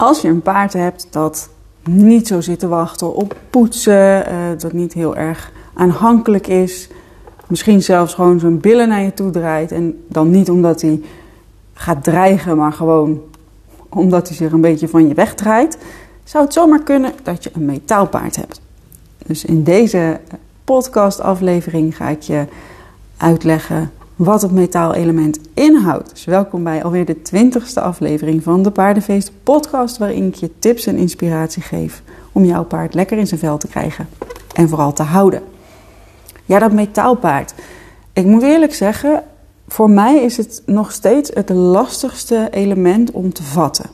Als je een paard hebt dat niet zo zit te wachten op poetsen, uh, dat niet heel erg aanhankelijk is, misschien zelfs gewoon zijn billen naar je toe draait en dan niet omdat hij gaat dreigen, maar gewoon omdat hij zich een beetje van je wegdraait, zou het zomaar kunnen dat je een metaalpaard hebt. Dus in deze podcastaflevering ga ik je uitleggen wat het metaalelement inhoudt. Dus welkom bij alweer de twintigste aflevering van de Paardenfeest podcast, waarin ik je tips en inspiratie geef om jouw paard lekker in zijn vel te krijgen en vooral te houden. Ja, dat metaalpaard. Ik moet eerlijk zeggen, voor mij is het nog steeds het lastigste element om te vatten.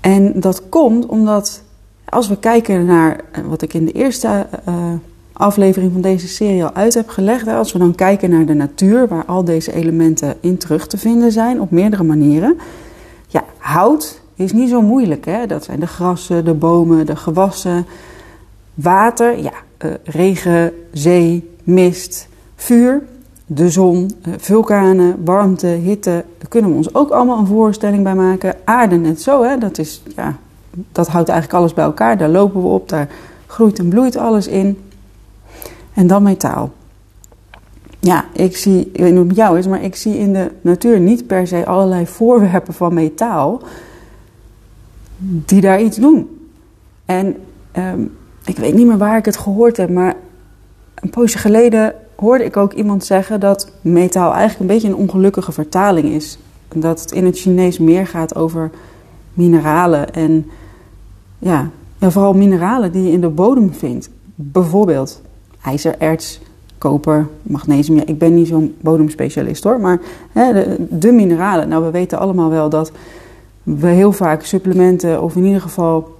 En dat komt omdat als we kijken naar wat ik in de eerste uh, aflevering van deze serie al uit heb gelegd. Als we dan kijken naar de natuur, waar al deze elementen in terug te vinden zijn op meerdere manieren. Ja, hout is niet zo moeilijk. Hè? Dat zijn de grassen, de bomen, de gewassen. Water, ja, uh, regen, zee, mist, vuur, de zon, uh, vulkanen, warmte, hitte. Daar kunnen we ons ook allemaal een voorstelling bij maken. Aarde net zo, hè? Dat, is, ja, dat houdt eigenlijk alles bij elkaar. Daar lopen we op, daar groeit en bloeit alles in. En dan metaal. Ja, ik zie, ik weet niet hoe het jou is, maar ik zie in de natuur niet per se allerlei voorwerpen van metaal die daar iets doen. En um, ik weet niet meer waar ik het gehoord heb, maar een poosje geleden hoorde ik ook iemand zeggen dat metaal eigenlijk een beetje een ongelukkige vertaling is. Dat het in het Chinees meer gaat over mineralen en ja, ja vooral mineralen die je in de bodem vindt. Bijvoorbeeld ijzererts, koper, magnesium. ik ben niet zo'n bodemspecialist hoor, maar hè, de, mineralen. Nou, we weten allemaal wel dat we heel vaak supplementen of in ieder geval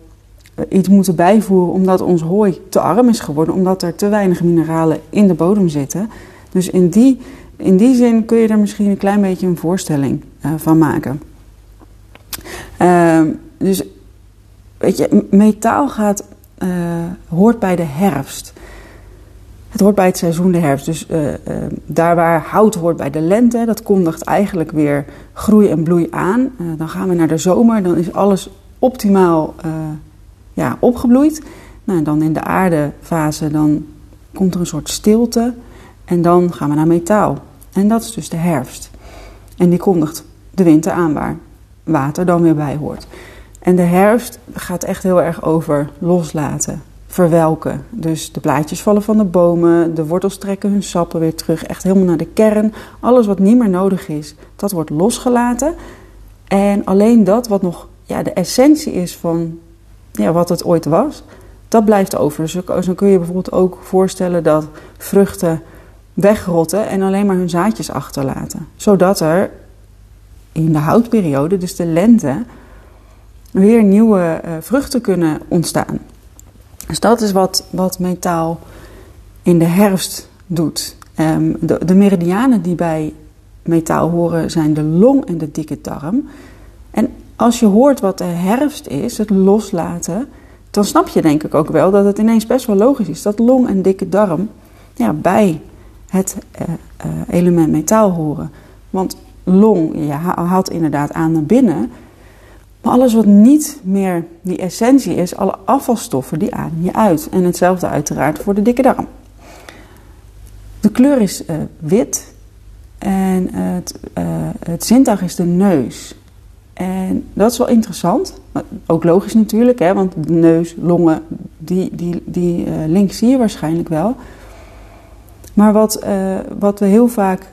eh, iets moeten bijvoeren omdat ons hooi te arm is geworden, omdat er te weinig mineralen in de bodem zitten. Dus in die, in die zin kun je er misschien een klein beetje een voorstelling uh, van maken. Uh, dus weet je, metaal gaat, uh, hoort bij de herfst. Het hoort bij het seizoen de herfst. Dus uh, uh, daar waar hout hoort bij de lente, dat kondigt eigenlijk weer groei en bloei aan. Uh, dan gaan we naar de zomer, dan is alles optimaal ja, opgebloeid. Nou, dan in de aardefase, dan komt er een soort stilte. En dan gaan we naar metaal. En dat is dus de herfst. En die kondigt de winter aan waar water dan weer bij hoort. En de herfst gaat echt heel erg over loslaten, verwelken. Dus de blaadjes vallen van de bomen, de wortels trekken hun sappen weer terug, echt helemaal naar de kern. Alles wat niet meer nodig is, dat wordt losgelaten. En alleen dat wat nog ja, de essentie is van ja, wat het ooit was, dat blijft over. Dus dan kun je bijvoorbeeld ook voorstellen dat vruchten wegrotten en alleen maar hun zaadjes achterlaten. Zodat er in de houtperiode, dus de lente, weer nieuwe uh, vruchten kunnen ontstaan. Dus dat is wat, wat metaal in de herfst doet. Um, de, de, meridianen die bij metaal horen zijn de long en de dikke darm. En als je hoort wat de herfst is, het loslaten, dan snap je denk ik ook wel dat het ineens best wel logisch is dat long en dikke darm ja, bij het uh, uh, element metaal horen. Want long je haalt inderdaad aan naar binnen, maar alles wat niet meer die essentie is, alle afvalstoffen, die adem je uit. En hetzelfde uiteraard voor de dikke darm. De kleur is uh, wit en het, uh, het zintuig is de neus. En dat is wel interessant, ook logisch natuurlijk, hè, want de neus, longen, die, die, die uh, link zie je waarschijnlijk wel. Maar wat, wat we heel vaak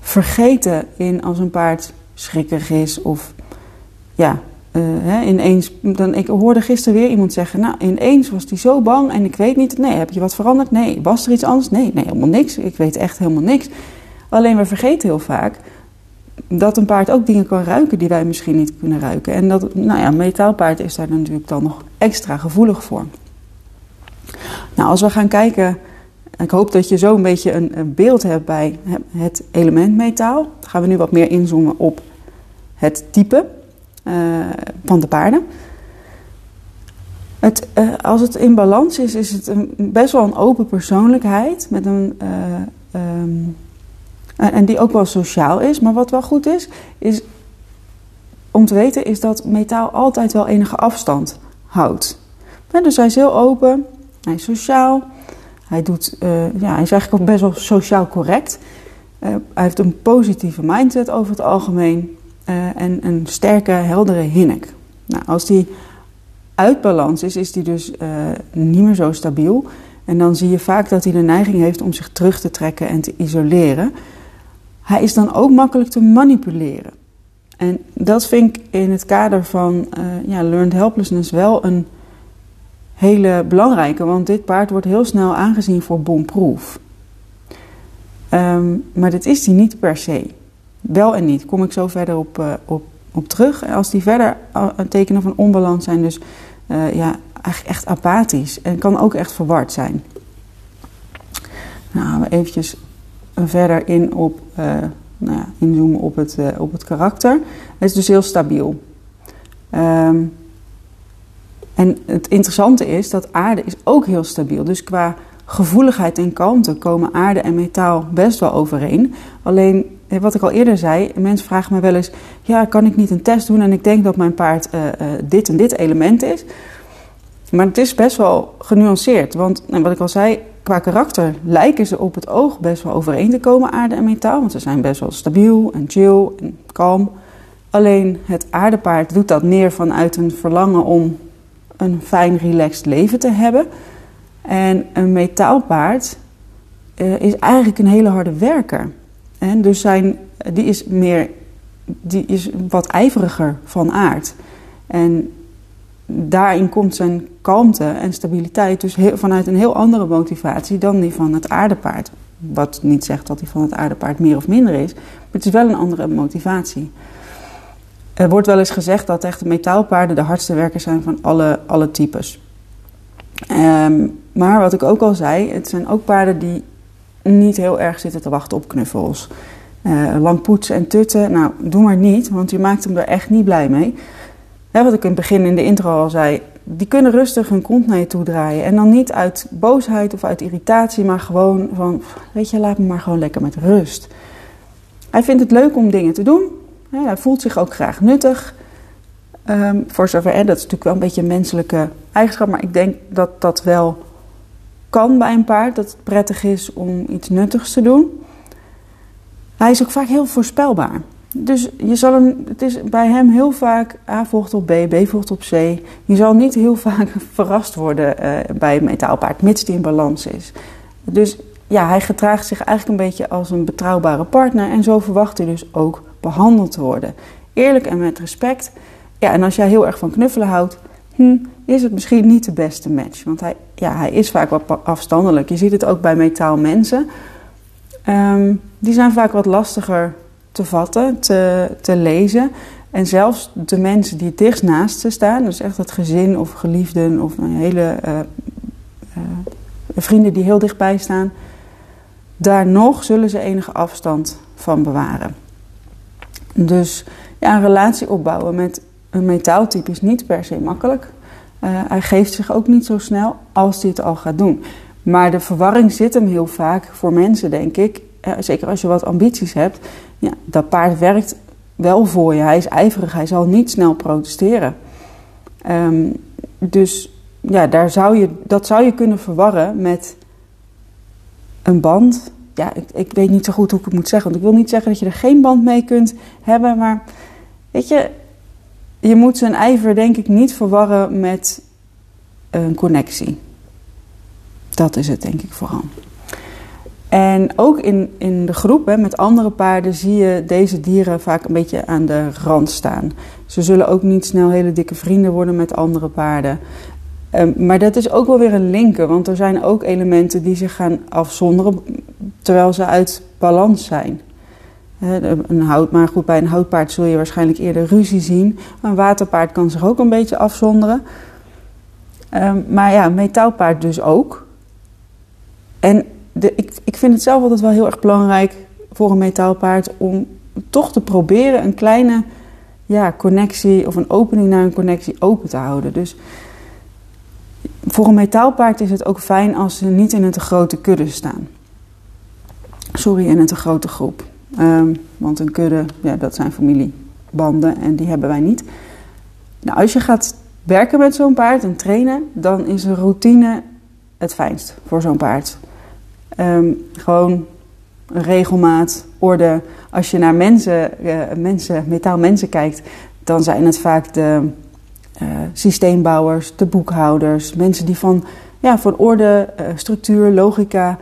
vergeten in als een paard schrikkig is of ja, uh, hè, ineens. Dan, ik hoorde gisteren weer iemand zeggen: Nou, ineens was hij zo bang en ik weet niet. Nee, heb je wat veranderd? Nee. Was er iets anders? Nee, nee, helemaal niks. Ik weet echt helemaal niks. Alleen we vergeten heel vaak dat een paard ook dingen kan ruiken die wij misschien niet kunnen ruiken. En dat, nou ja, metaalpaard is daar natuurlijk dan nog extra gevoelig voor. Nou, als we gaan kijken. Ik hoop dat je zo een beetje een, een beeld hebt bij het element metaal. Dan gaan we nu wat meer inzoomen op het type van de paarden. Het, uh, als het in balans is, is het een, best wel een open persoonlijkheid. Met een, uh, um, en die ook wel sociaal is. Maar wat wel goed is, is om te weten is dat metaal altijd wel enige afstand houdt. dus hij is heel open, hij is sociaal, hij, doet, ja, hij is eigenlijk ook best wel sociaal correct. Hij heeft een positieve mindset over het algemeen uh, en een sterke, heldere hinnik. Nou, als die uit balans is, is die dus niet meer zo stabiel. En dan zie je vaak dat hij de neiging heeft om zich terug te trekken en te isoleren. Hij is dan ook makkelijk te manipuleren. En dat vind ik in het kader van uh, ja, learned helplessness wel een hele belangrijke, want dit paard wordt heel snel aangezien voor bomproof. Um, maar dit is die niet per se. Wel en niet, kom ik zo verder op, uh, op, op terug. Als die verder een tekenen van onbalans zijn, dus uh, ja, eigenlijk echt apathisch en kan ook echt verward zijn. Nou, we eventjes verder in op nou ja, inzoomen op het, op het karakter. Het is dus heel stabiel. Um, en het interessante is dat aarde is ook heel stabiel. Dus qua gevoeligheid en kalmte komen aarde en metaal best wel overeen. Alleen, eh, wat ik al eerder zei, mensen vragen me wel eens: ja, kan ik niet een test doen en ik denk dat mijn paard uh, uh, dit en dit element is? Maar het is best wel genuanceerd. Want nou, wat ik al zei, qua karakter lijken ze op het oog best wel overeen te komen, aarde en metaal. Want ze zijn best wel stabiel en chill en kalm. Alleen het aardepaard doet dat meer vanuit een verlangen om een fijn, relaxed leven te hebben. En een metaalpaard is eigenlijk een hele harde werker. En dus zijn, die is meer, die is wat ijveriger van aard. En daarin komt zijn kalmte en stabiliteit dus heel, vanuit een heel andere motivatie dan die van het aardepaard. Wat niet zegt dat die van het aardepaard meer of minder is, maar het is wel een andere motivatie. Er wordt wel eens gezegd dat echt metaalpaarden de hardste werkers zijn van alle, alle types. Um, maar wat ik ook al zei, het zijn ook paarden die niet heel erg zitten te wachten op knuffels. Uh, lang poetsen en tutten, nou doe maar niet, want je maakt hem er echt niet blij mee wat ik in het begin in de intro al zei, die kunnen rustig hun kont naar je toe draaien. En dan niet uit boosheid of uit irritatie, maar gewoon van, weet je, laat me maar gewoon lekker met rust. Hij vindt het leuk om dingen te doen. Hij voelt zich ook graag nuttig. Um, voor zover, hè, dat is natuurlijk wel een beetje een menselijke eigenschap, maar ik denk dat dat wel kan bij een paard. Dat het prettig is om iets nuttigs te doen. Hij is ook vaak heel voorspelbaar. Dus je zal hem, het is bij hem heel vaak A volgt op B, B volgt op C. Je zal niet heel vaak verrast worden uh, bij een metaalpaard, mits die in balans is. Dus ja, hij gedraagt zich eigenlijk een beetje als een betrouwbare partner. En zo verwacht hij dus ook behandeld te worden. Eerlijk en met respect. Ja, en als jij heel erg van knuffelen houdt, hm, is het misschien niet de beste match. Want hij, ja, hij is vaak wat afstandelijk. Je ziet het ook bij metaalmensen. Um, die zijn vaak wat lastiger te vatten, te, te lezen. En zelfs de mensen die het dichtst naast ze staan, dus echt het gezin of geliefden of een hele uh, uh, vrienden die heel dichtbij staan, daar nog zullen ze enige afstand van bewaren. Dus ja, een relatie opbouwen met een metaaltype is niet per se makkelijk. Uh, hij geeft zich ook niet zo snel als hij het al gaat doen. Maar de verwarring zit hem heel vaak voor mensen, denk ik. zeker als je wat ambities hebt ja, dat paard werkt wel voor je. Hij is ijverig, hij zal niet snel protesteren. Um, dus ja, daar zou je, dat zou je kunnen verwarren met een band. Ja, ik, ik weet niet zo goed hoe ik het moet zeggen. Want ik wil niet zeggen dat je er geen band mee kunt hebben. Maar weet je, je moet zijn ijver denk ik niet verwarren met een connectie. Dat is het denk ik vooral. En ook in, in de groep hè, met andere paarden zie je deze dieren vaak een beetje aan de rand staan. Ze zullen ook niet snel hele dikke vrienden worden met andere paarden. Um, maar dat is ook wel weer een linker, want er zijn ook elementen die zich gaan afzonderen terwijl ze uit balans zijn. Een hout, maar goed, bij een houtpaard zul je waarschijnlijk eerder ruzie zien. Een waterpaard kan zich ook een beetje afzonderen. Um, maar ja, metaalpaard dus ook. En de, ik, ik vind het zelf altijd wel heel erg belangrijk voor een metaalpaard om toch te proberen een kleine ja, connectie of een opening naar een connectie open te houden. Dus voor een metaalpaard is het ook fijn als ze niet in een te grote kudde staan. Sorry, in een te grote groep. Um, want een kudde, ja, dat zijn familie. banden en die hebben wij niet. Nou, als je gaat werken met zo'n paard en trainen, dan is een routine het fijnst voor zo'n paard. Ehm, gewoon regelmaat, orde. Als je naar mensen, uh, mensen, metaal mensen kijkt, dan zijn het vaak de uh, systeembouwers, de boekhouders, mensen die van, ja, van orde, uh, structuur, logica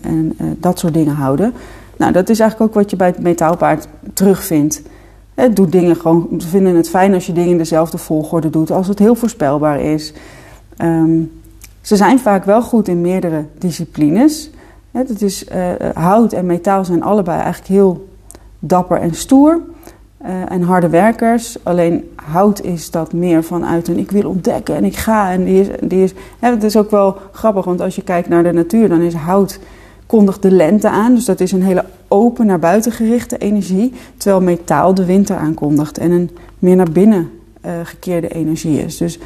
en dat soort dingen houden. Nou, dat is eigenlijk ook wat je bij het metaalpaard terugvindt. Het doet dingen gewoon, ze vinden het fijn als je dingen in dezelfde volgorde doet, als het heel voorspelbaar is. Um, ze zijn vaak wel goed in meerdere disciplines. Is, uh, hout en metaal zijn allebei eigenlijk heel dapper en stoer. Uh, en harde werkers. Alleen hout is dat meer vanuit een ik wil ontdekken en ik ga. En die is, die het is ook wel grappig, want als je kijkt naar de natuur, dan is hout kondigt de lente aan. Dus dat is een hele open naar buiten gerichte energie. Terwijl metaal de winter aankondigt en een meer naar binnen uh, gekeerde energie is. Dus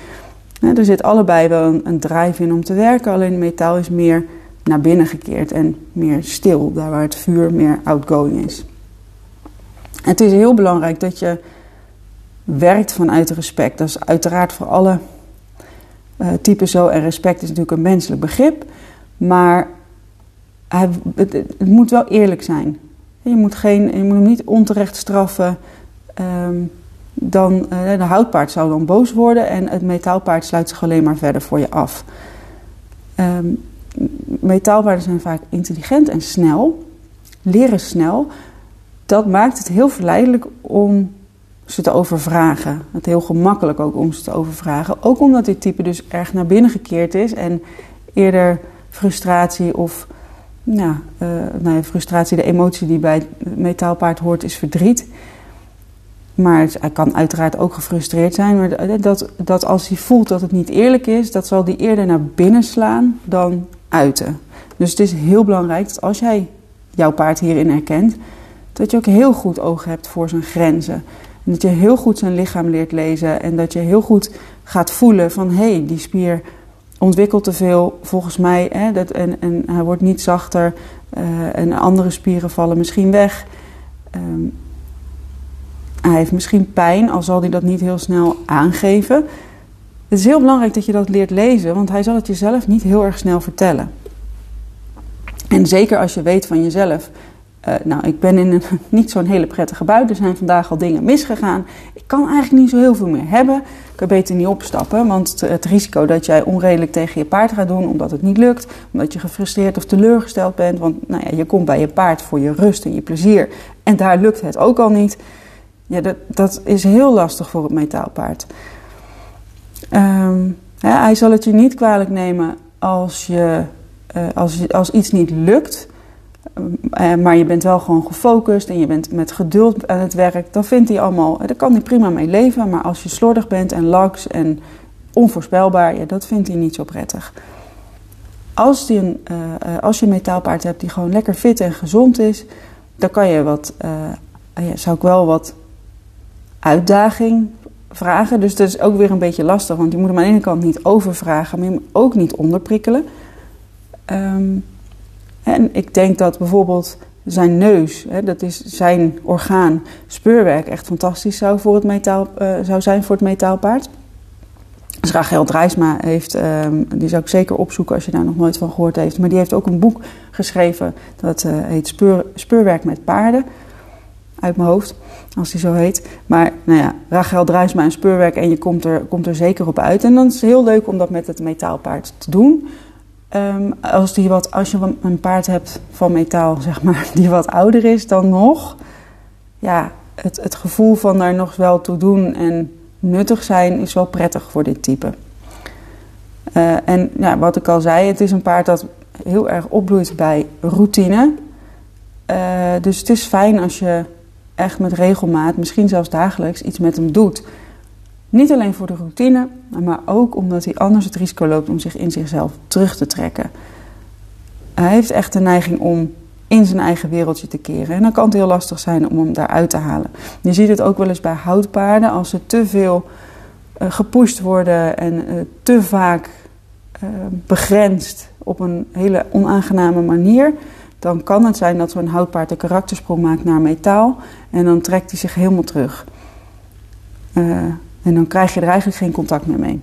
er zit allebei wel een, een drive in om te werken. Alleen metaal is meer naar binnen gekeerd en meer stil. Daar waar het vuur meer outgoing is. Het is heel belangrijk dat je werkt vanuit respect. Dat is uiteraard voor alle uh, typen zo. En respect is natuurlijk een menselijk begrip. Maar hij, het, moet wel eerlijk zijn. Je moet, geen, je moet hem niet onterecht straffen. Um, dan uh, de houtpaard zou dan boos worden en het metaalpaard sluit zich alleen maar verder voor je af. Um, metaalpaarden zijn vaak intelligent en snel, leren snel. Dat maakt het heel verleidelijk om ze te overvragen. Het heel gemakkelijk ook om ze te overvragen. Ook omdat dit type dus erg naar binnen gekeerd is en eerder frustratie of nou, uh, nou, frustratie, de emotie die bij het metaalpaard hoort, is verdriet. Maar hij kan uiteraard ook gefrustreerd zijn. Maar dat, dat als hij voelt dat het niet eerlijk is, dat zal hij eerder naar binnen slaan dan uiten. Dus het is heel belangrijk dat als jij jouw paard hierin herkent, dat je ook heel goed oog hebt voor zijn grenzen. En dat je heel goed zijn lichaam leert lezen en dat je heel goed gaat voelen van hé, hey, die spier ontwikkelt te veel volgens mij hè, dat, en, en hij wordt niet zachter uh, en andere spieren vallen misschien weg. Um, hij heeft misschien pijn, al zal hij dat niet heel snel aangeven. Het is heel belangrijk dat je dat leert lezen, want hij zal het jezelf niet heel erg snel vertellen. En zeker als je weet van jezelf, uh, nou, ik ben in een niet zo'n hele prettige bui. Er zijn vandaag al dingen misgegaan. Ik kan eigenlijk niet zo heel veel meer hebben. Ik kan beter niet opstappen, want het risico dat jij onredelijk tegen je paard gaat doen omdat het niet lukt, omdat je gefrustreerd of teleurgesteld bent, want nou ja, je komt bij je paard voor je rust en je plezier en daar lukt het ook al niet. Ja, dat, dat is heel lastig voor het metaalpaard. Ja, hij zal het je niet kwalijk nemen als, je, uh, als, als iets niet lukt. Uh, maar je bent wel gewoon gefocust en je bent met geduld aan het werk. Dan vindt hij allemaal, daar kan hij prima mee leven. Maar als je slordig bent en laks en onvoorspelbaar, ja, dat vindt hij niet zo prettig. Als, die een, uh, als je een metaalpaard hebt die gewoon lekker fit en gezond is, dan kan je wat, ja, zou ik wel wat uitdaging vragen. Dus dat is ook weer een beetje lastig, want je moet hem aan de ene kant niet overvragen, maar je hem ook niet onderprikkelen. Um, en ik denk dat bijvoorbeeld zijn neus, hè, dat is zijn orgaan, speurwerk, echt fantastisch zou, voor het metaal, uh, zou zijn voor het metaalpaard. Dus Rachel Drijsma heeft, um, die zou ik zeker opzoeken als je daar nog nooit van gehoord heeft. Maar die heeft ook een boek geschreven dat uh, heet Speur, Speurwerk met paarden uit mijn hoofd, als die zo heet. Maar nou ja, Rachel Druisma en speurwerk en je komt er, komt er zeker op uit. En dan is het heel leuk om dat met het metaalpaard te doen. Um, als, die wat, als je een paard hebt van metaal, zeg maar, die wat ouder is dan nog, ja, het, het gevoel van daar nog wel toe doen en nuttig zijn is wel prettig voor dit type. Uh, en ja, wat ik al zei, het is een paard dat heel erg opbloeit bij routine. Uh, dus het is fijn als je echt met regelmaat, misschien zelfs dagelijks, iets met hem doet. Niet alleen voor de routine, maar ook omdat hij anders het risico loopt om zich in zichzelf terug te trekken. Hij heeft echt de neiging om in zijn eigen wereldje te keren. En dan kan het heel lastig zijn om hem daaruit te halen. Je ziet het ook wel eens bij houtpaarden. Als ze te veel uh, gepusht worden en uh, te vaak uh, begrensd op een hele onaangename manier dan kan het zijn dat zo'n houtpaard een karaktersprong maakt naar metaal en dan trekt hij zich helemaal terug. Uh, en dan krijg je er eigenlijk geen contact meer mee.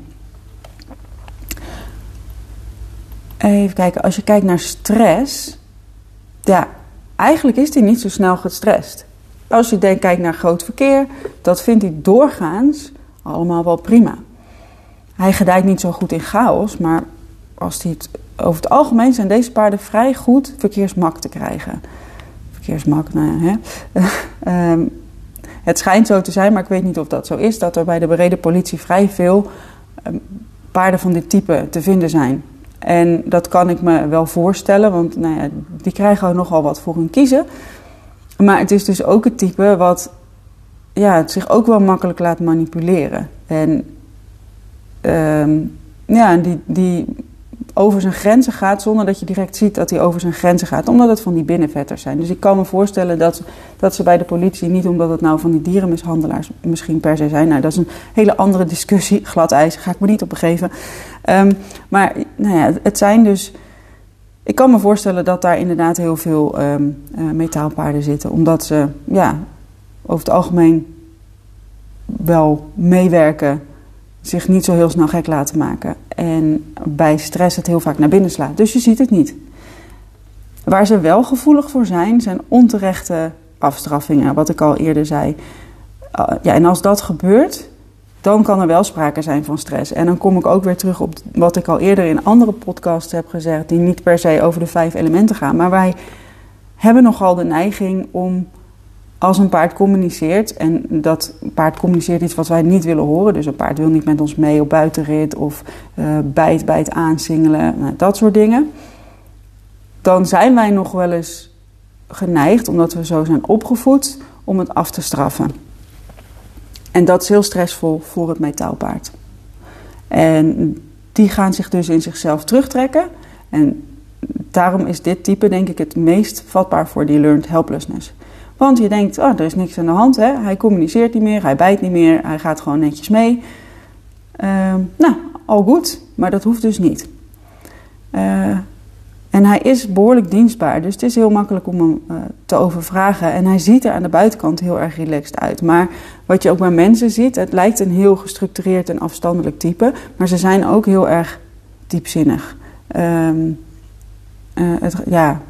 Even kijken, als je kijkt naar stress, ja, eigenlijk is hij niet zo snel gestrest. Als je denkt, kijkt naar groot verkeer, dat vindt hij doorgaans allemaal wel prima. Hij gedijt niet zo goed in chaos, maar als hij het, over het algemeen zijn deze paarden vrij goed verkeersmak te krijgen. Verkeersmak, nou ja, hè. um, het schijnt zo te zijn, maar ik weet niet of dat zo is, dat er bij de bereden politie vrij veel ehm, paarden van dit type te vinden zijn. En dat kan ik me wel voorstellen, want nou ja, die krijgen nogal wat voor hun kiezen. Maar het is dus ook het type wat ja, het zich ook wel makkelijk laat manipuleren. En uh, ja, die, die over zijn grenzen gaat zonder dat je direct ziet dat hij over zijn grenzen gaat, omdat het van die binnenvetters zijn. Dus ik kan me voorstellen dat, dat ze bij de politie, niet omdat het nou van die dierenmishandelaars misschien per se zijn, nou dat is een hele andere discussie, glad ijs, ga ik me niet op begeven. Um, maar nou ja, het zijn dus. Ik kan me voorstellen dat daar inderdaad heel veel um, uh, metaalpaarden zitten, omdat ze ja, over het algemeen wel meewerken zich niet zo heel snel gek laten maken. En bij stress het heel vaak naar binnen slaat. Dus je ziet het niet. Waar ze wel gevoelig voor zijn, zijn onterechte afstraffingen, wat ik al eerder zei. Uh, ja, en als dat gebeurt, dan kan er wel sprake zijn van stress. En dan kom ik ook weer terug op wat ik al eerder in andere podcasts heb gezegd, die niet per se over de vijf elementen gaan. Maar wij hebben nogal de neiging om als een paard communiceert, en dat paard communiceert iets wat wij niet willen horen, dus een paard wil niet met ons mee op buitenrit of uh, bijt bij het aansingelen, nou, dat soort dingen, dan zijn wij nog wel eens geneigd, omdat we zo zijn opgevoed, om het af te straffen. En dat is heel stressvol voor het metaalpaard. En die gaan zich dus in zichzelf terugtrekken. En daarom is dit type, denk ik, het meest vatbaar voor die learned helplessness. Want je denkt, oh, er is niks aan de hand. Hè? Hij communiceert niet meer, hij bijt niet meer, hij gaat gewoon netjes mee. Uh, nou, al goed, maar dat hoeft dus niet. Uh, en hij is behoorlijk dienstbaar, dus het is heel makkelijk om hem uh, te overvragen. En hij ziet er aan de buitenkant heel erg relaxed uit. Maar wat je ook bij mensen ziet, het lijkt een heel gestructureerd en afstandelijk type, maar ze zijn ook heel erg diepzinnig. Um, het, ja,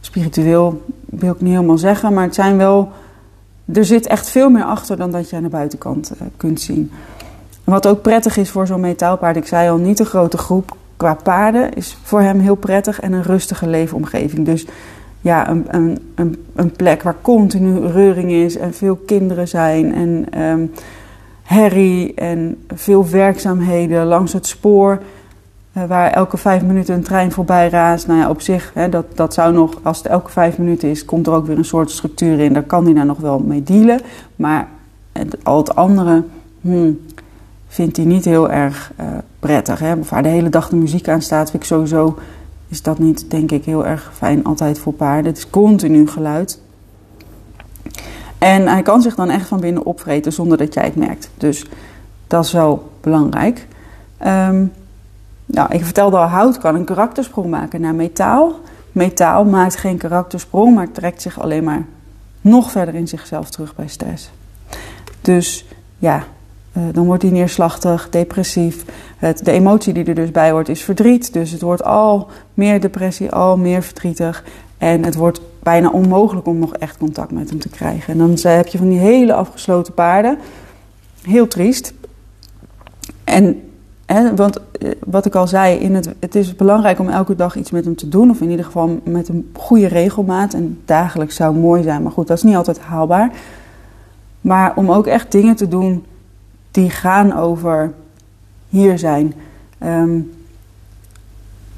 spiritueel wil ik niet helemaal zeggen, maar het zijn wel. Er zit echt veel meer achter dan dat je aan de buitenkant uh, kunt zien. wat ook prettig is voor zo'n metaalpaard, ik zei al, niet een grote groep qua paarden, is voor hem heel prettig en een rustige leefomgeving. Dus ja, een, een, een, een plek waar continu reuring is en veel kinderen zijn en um, herrie en veel werkzaamheden langs het spoor. Eh, waar elke vijf minuten een trein voorbij raast. Nou ja, op zich, hè, dat, dat zou nog, als het elke vijf minuten is, komt er ook weer een soort structuur in. Daar kan hij nou nog wel mee dealen. Maar al het andere hmm, vindt hij niet heel erg uh, prettig. Hè. Waar de hele dag de muziek aan staat, vind ik sowieso, is dat niet, denk ik, heel erg fijn altijd voor paarden. Het is continu geluid. En hij kan zich dan echt van binnen opvreten zonder dat jij het merkt. Dus dat is wel belangrijk. Um, nou, ik vertelde al, hout kan een karaktersprong maken naar metaal. Metaal maakt geen karaktersprong, maar trekt zich alleen maar nog verder in zichzelf terug bij stress. Dus ja, uh, dan wordt hij neerslachtig, depressief. Het, de emotie die er dus bij hoort is verdriet. Dus het wordt al meer depressie, al meer verdrietig. En het wordt bijna onmogelijk om nog echt contact met hem te krijgen. En dan heb je van die hele afgesloten paarden. Heel triest. En want eh, wat ik al zei, in het, het is belangrijk om elke dag iets met hem te doen. Of in ieder geval met een goede regelmaat. En dagelijks zou mooi zijn, maar goed, dat is niet altijd haalbaar. Maar om ook echt dingen te doen die gaan over hier zijn. Um,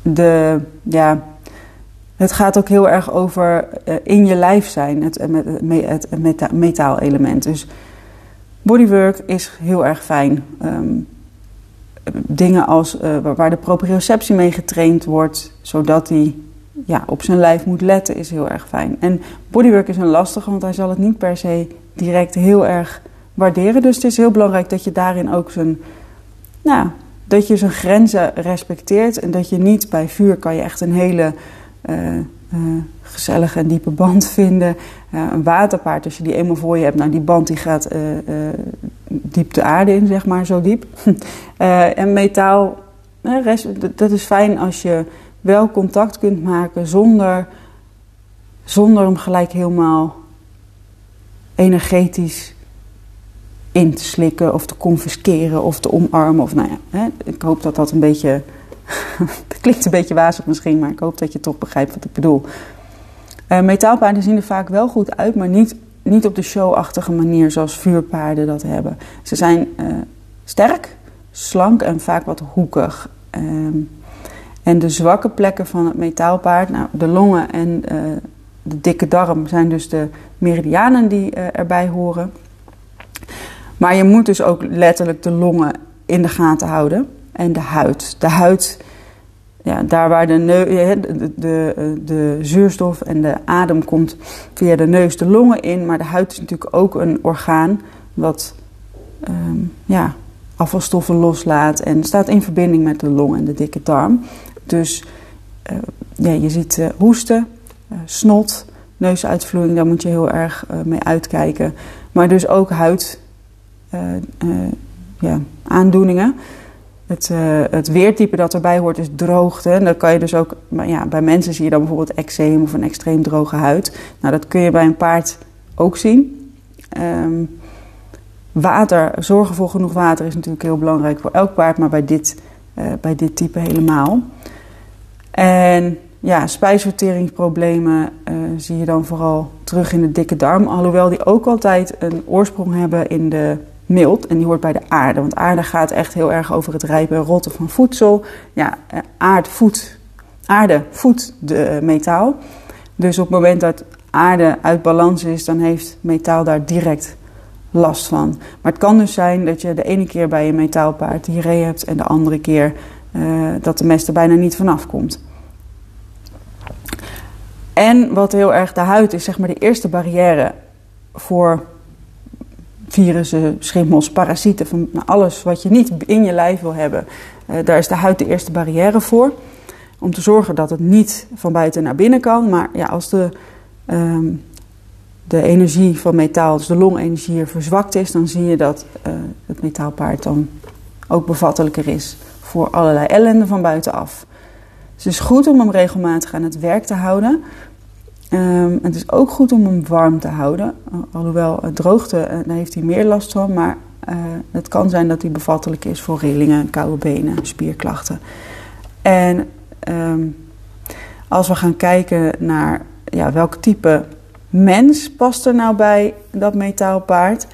de, ja, het gaat ook heel erg over uh, in je lijf zijn, het, het, het, het meta metaal-element. Dus bodywork is heel erg fijn. Um, dingen als uh, waar de proprioceptie mee getraind wordt, zodat hij ja, op zijn lijf moet letten, is heel erg fijn. En bodywork is een lastige, want hij zal het niet per se direct heel erg waarderen. Dus het is heel belangrijk dat je daarin ook zijn, nou, dat je zijn grenzen respecteert en dat je niet bij vuur kan je echt een hele uh, gezellige en diepe band vinden. een waterpaard, als je die eenmaal voor je hebt, nou die band die gaat diep de aarde in, zeg maar, zo diep. en metaal, dat is fijn als je wel contact kunt maken zonder, zonder hem gelijk helemaal energetisch in te slikken of te confisceren of te omarmen. Of, nou ja, hè, ik hoop dat dat een beetje. het klinkt een beetje wazig misschien, maar ik hoop dat je toch begrijpt wat ik bedoel. Uh, metaalpaarden zien er vaak wel goed uit, maar niet, niet op de showachtige manier zoals vuurpaarden dat hebben. Ze zijn uh, sterk, slank en vaak wat hoekig. Um, en de zwakke plekken van het metaalpaard, nou, de longen en uh, de dikke darm, zijn dus de meridianen die erbij horen. Maar je moet dus ook letterlijk de longen in de gaten houden. En de huid. De huid, ja, daar waar de, de, de, de, zuurstof en de adem komt via de neus de longen in. Maar de huid is natuurlijk ook een orgaan wat um, ja, afvalstoffen loslaat en staat in verbinding met de long en de dikke darm. Dus uh, ja, je ziet hoesten, snot, neusuitvloeiing, daar moet je heel erg mee uitkijken. Maar dus ook huid eh, eh, ja, aandoeningen. Het, uh, het weertype dat erbij hoort is droogte. En kan je dus ook, ja, bij mensen zie je dan bijvoorbeeld eczeem of een extreem droge huid. Nou, dat kun je bij een paard ook zien. Um, water, zorgen voor genoeg water is natuurlijk heel belangrijk voor elk paard, maar bij dit, uh, bij dit type helemaal. En ja, spijsverteringsproblemen uh, zie je dan vooral terug in de dikke darm, alhoewel die ook altijd een oorsprong hebben in de mild en die hoort bij de aarde. Want aarde gaat echt heel erg over het rijpen en rotten van voedsel. Ja, eh, aard aarde voedt de metaal. Dus op het moment dat aarde uit balans is, dan heeft metaal daar direct last van. Maar het kan dus zijn dat je de ene keer bij je metaalpaard diarree hebt en de andere keer uh, dat de mest er bijna niet vanaf komt. En wat heel erg de huid is, zeg maar de eerste barrière voor virussen, schimmels, parasieten, van alles wat je niet in je lijf wil hebben. Uh, daar is de huid de eerste barrière voor. Om te zorgen dat het niet van buiten naar binnen kan. Maar ja, als de, um, de energie van metaal, dus de longenergie hier verzwakt is, dan zie je dat uh, het metaalpaard dan ook bevattelijker is voor allerlei ellende van buitenaf. Dus het is goed om hem regelmatig aan het werk te houden. Um, het is ook goed om hem warm te houden. Alhoewel droogte, uh, daar heeft hij meer last van. Maar het kan zijn dat hij bevattelijk is voor rillingen, koude benen, spierklachten. En um, als we gaan kijken naar ja, welk type mens past er nou bij dat metaalpaard.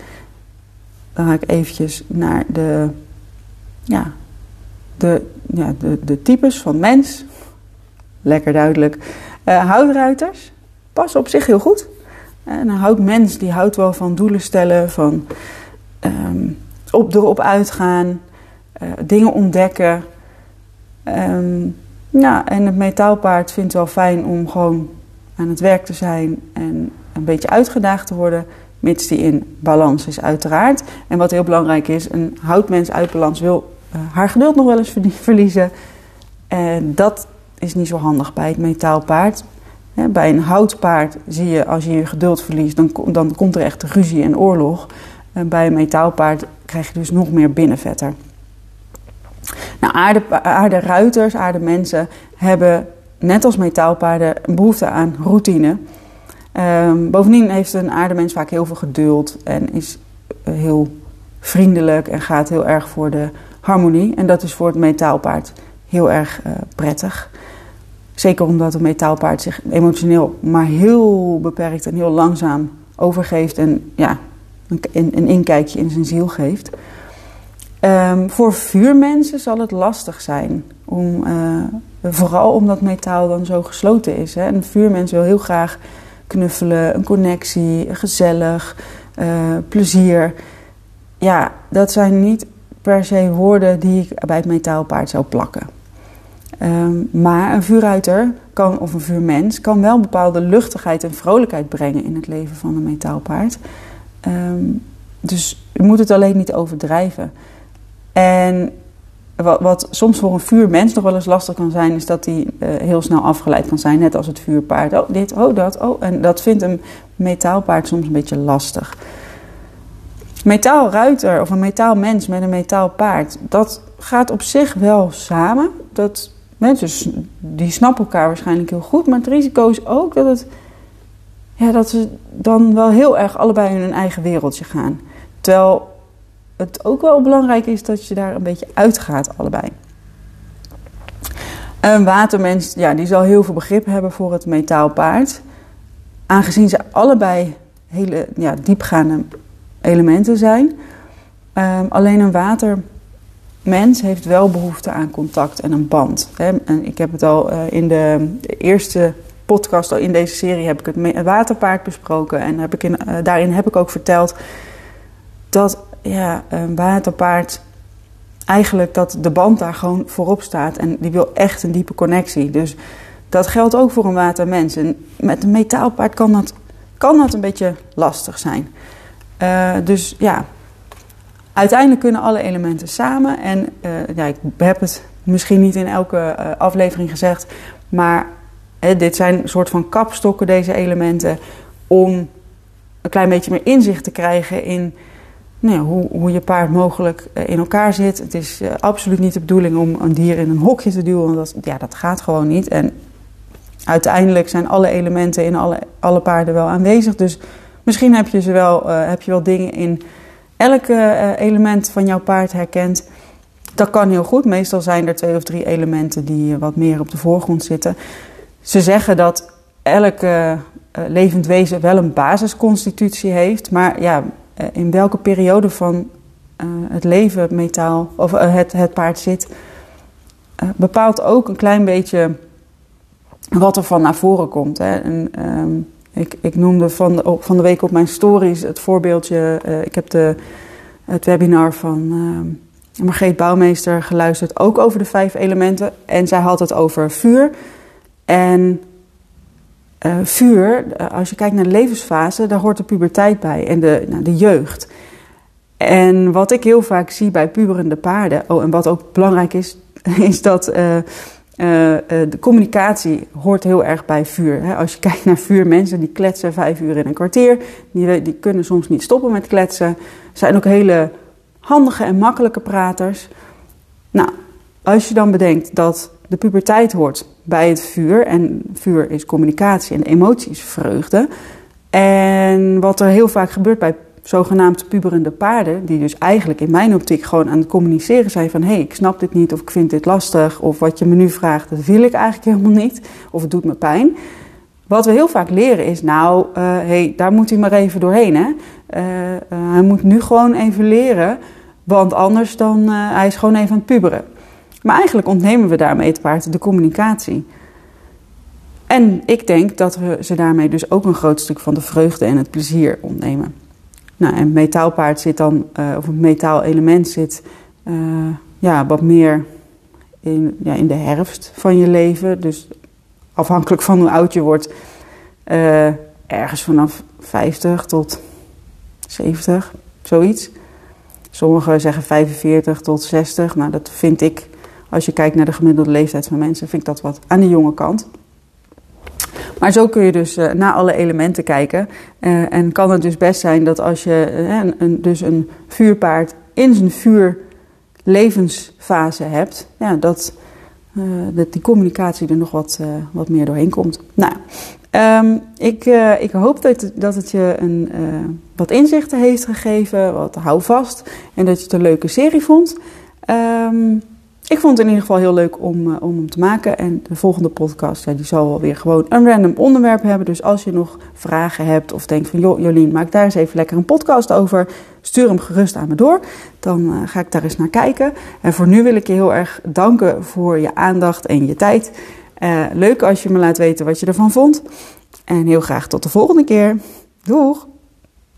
Dan ga ik eventjes naar de, ja, de, ja, de, de types van mens. Lekker duidelijk. Uh, houtruiters pas op zich heel goed. En een houtmens die houdt wel van doelen stellen, van um, op, erop uitgaan, uh, dingen ontdekken. Um, ja, en het metaalpaard vindt wel fijn om gewoon aan het werk te zijn en een beetje uitgedaagd te worden, mits die in balans is, uiteraard. En wat heel belangrijk is, een houtmens uit balans wil uh, haar geduld nog wel eens verliezen. En dat is niet zo handig bij het metaalpaard bij een houtpaard zie je, als je je geduld verliest, dan, dan komt er echt ruzie en oorlog. En bij een metaalpaard krijg je dus nog meer binnenvetter. Nou, aarde, aarderuiters, aardemensen hebben net als metaalpaarden een behoefte aan routine. Um, bovendien heeft een aardemens vaak heel veel geduld en is eh, heel vriendelijk en gaat heel erg voor de harmonie. En dat is voor het metaalpaard heel erg uh, prettig. Zeker omdat een metaalpaard zich emotioneel maar heel beperkt en heel langzaam overgeeft en ja, een, een inkijkje in zijn ziel geeft. Um, voor vuurmensen zal het lastig zijn. Om, uh, vooral omdat metaal dan zo gesloten is. Hè. Een vuurmens wil heel graag knuffelen, een connectie, gezellig, uh, plezier. Ja, dat zijn niet per se woorden die ik bij het metaalpaard zou plakken. Um, maar een vuurruiter kan, of een vuurmens kan wel bepaalde luchtigheid en vrolijkheid brengen in het leven van een metaalpaard. Um, dus je moet het alleen niet overdrijven. En wat, soms voor een vuurmens nog wel eens lastig kan zijn, is dat hij uh, heel snel afgeleid kan zijn. Net als het vuurpaard. Oh, dit, oh, dat, oh. En dat vindt een metaalpaard soms een beetje lastig. Metaalruiter of een metaalmens met een metaalpaard, dat gaat op zich wel samen. Dat, mensen die snappen elkaar waarschijnlijk heel goed. Maar het risico is ook dat, het, ja, dat ze dan wel heel erg allebei in hun eigen wereldje gaan. Terwijl het ook wel belangrijk is dat je daar een beetje uitgaat, allebei. Een watermens, ja, die zal heel veel begrip hebben voor het metaalpaard. Aangezien ze allebei hele ja, diepgaande elementen zijn. Um, alleen een watermens heeft wel behoefte aan contact en een band. En ik heb het al uh, in de eerste podcast, in deze serie, heb ik het waterpaard besproken. En heb ik in, uh, daarin heb ik ook verteld dat ja, een waterpaard eigenlijk dat de band daar gewoon voorop staat. En die wil echt een diepe connectie. Dus dat geldt ook voor een watermens. En met een metaalpaard kan dat, kan dat een beetje lastig zijn. Uh, dus ja, uiteindelijk kunnen alle elementen samen. En uh, ja, ik heb het misschien niet in elke uh, aflevering gezegd, maar dit zijn een soort van kapstokken, deze elementen, om een klein beetje meer inzicht te krijgen in nou, hoe, hoe je paard mogelijk in elkaar zit. Het is absoluut niet de bedoeling om een dier in een hokje te duwen, want dat, ja, dat gaat gewoon niet. En uiteindelijk zijn alle elementen in alle, alle paarden wel aanwezig. Dus Misschien heb je, ze wel, heb je wel dingen in elk uh, element van jouw paard herkend. Dat kan heel goed. Meestal zijn er twee of drie elementen die wat meer op de voorgrond zitten. Ze zeggen dat elk uh, levend wezen wel een basisconstitutie heeft. Maar ja, in welke periode van het leven het metaal of het, het paard zit, bepaalt ook een klein beetje wat er van naar voren komt. Hè. En, um, ik, ik noemde van de, van de week op mijn stories het voorbeeldje. Uh, ik heb de, het webinar van uh, Margreet Bouwmeester geluisterd, ook over de vijf elementen. En zij had het over vuur. En uh, vuur, als je kijkt naar de levensfase, daar hoort de puberteit bij en de, nou, de jeugd. En wat ik heel vaak zie bij puberende paarden, oh, en wat ook belangrijk is, is dat uh, de communicatie hoort heel erg bij vuur. Als je kijkt naar vuurmensen, die kletsen vijf uur in een kwartier. Die, die kunnen soms niet stoppen met kletsen. Zijn ook hele handige en makkelijke praters. Nou, als je dan bedenkt dat de puberteit hoort bij het vuur. En vuur is communicatie en emotie is vreugde. En wat er heel vaak gebeurt bij zogenaamd puberende paarden, die dus eigenlijk in mijn optiek gewoon aan het communiceren zijn van hé, hey, ik snap dit niet of ik vind dit lastig of wat je me nu vraagt, dat wil ik eigenlijk helemaal niet of het doet me pijn. Wat we heel vaak leren is, nou, uh, hey, daar moet hij maar even doorheen. Hè? Uh, uh, hij moet nu gewoon even leren, want anders dan, hij is gewoon even aan het puberen. Maar eigenlijk ontnemen we daarmee het paard de communicatie. En ik denk dat we ze daarmee dus ook een groot stuk van de vreugde en het plezier ontnemen. Nou, en metaalpaard zit dan, uh, of een metaalelement zit uh, ja, wat meer in, ja, in de herfst van je leven. Dus afhankelijk van hoe oud je wordt, uh, ergens vanaf 50 tot 70, zoiets. Sommigen zeggen 45 tot 60. Nou, dat vind ik, als je kijkt naar de gemiddelde leeftijd van mensen, vind ik dat wat aan de jonge kant. Maar zo kun je dus uh, naar alle elementen kijken. Uh, en kan het dus best zijn dat als je uh, een, dus een vuurpaard in zijn vuurlevensfase hebt, ja, dat, dat die communicatie er nog wat, wat meer doorheen komt. Nou, um, ik, ik hoop dat, dat het je een, wat inzichten heeft gegeven, wat houvast en dat je het een leuke serie vond. Um, ik vond het in ieder geval heel leuk om, uh, om hem te maken. En de volgende podcast ja, die zal wel weer gewoon een random onderwerp hebben. Dus als je nog vragen hebt of denkt van... Jolien, maak daar eens even lekker een podcast over. Stuur hem gerust aan me door. Dan uh, ga ik daar eens naar kijken. En voor nu wil ik je heel erg danken voor je aandacht en je tijd. Uh, leuk als je me laat weten wat je ervan vond. En heel graag tot de volgende keer. Doeg!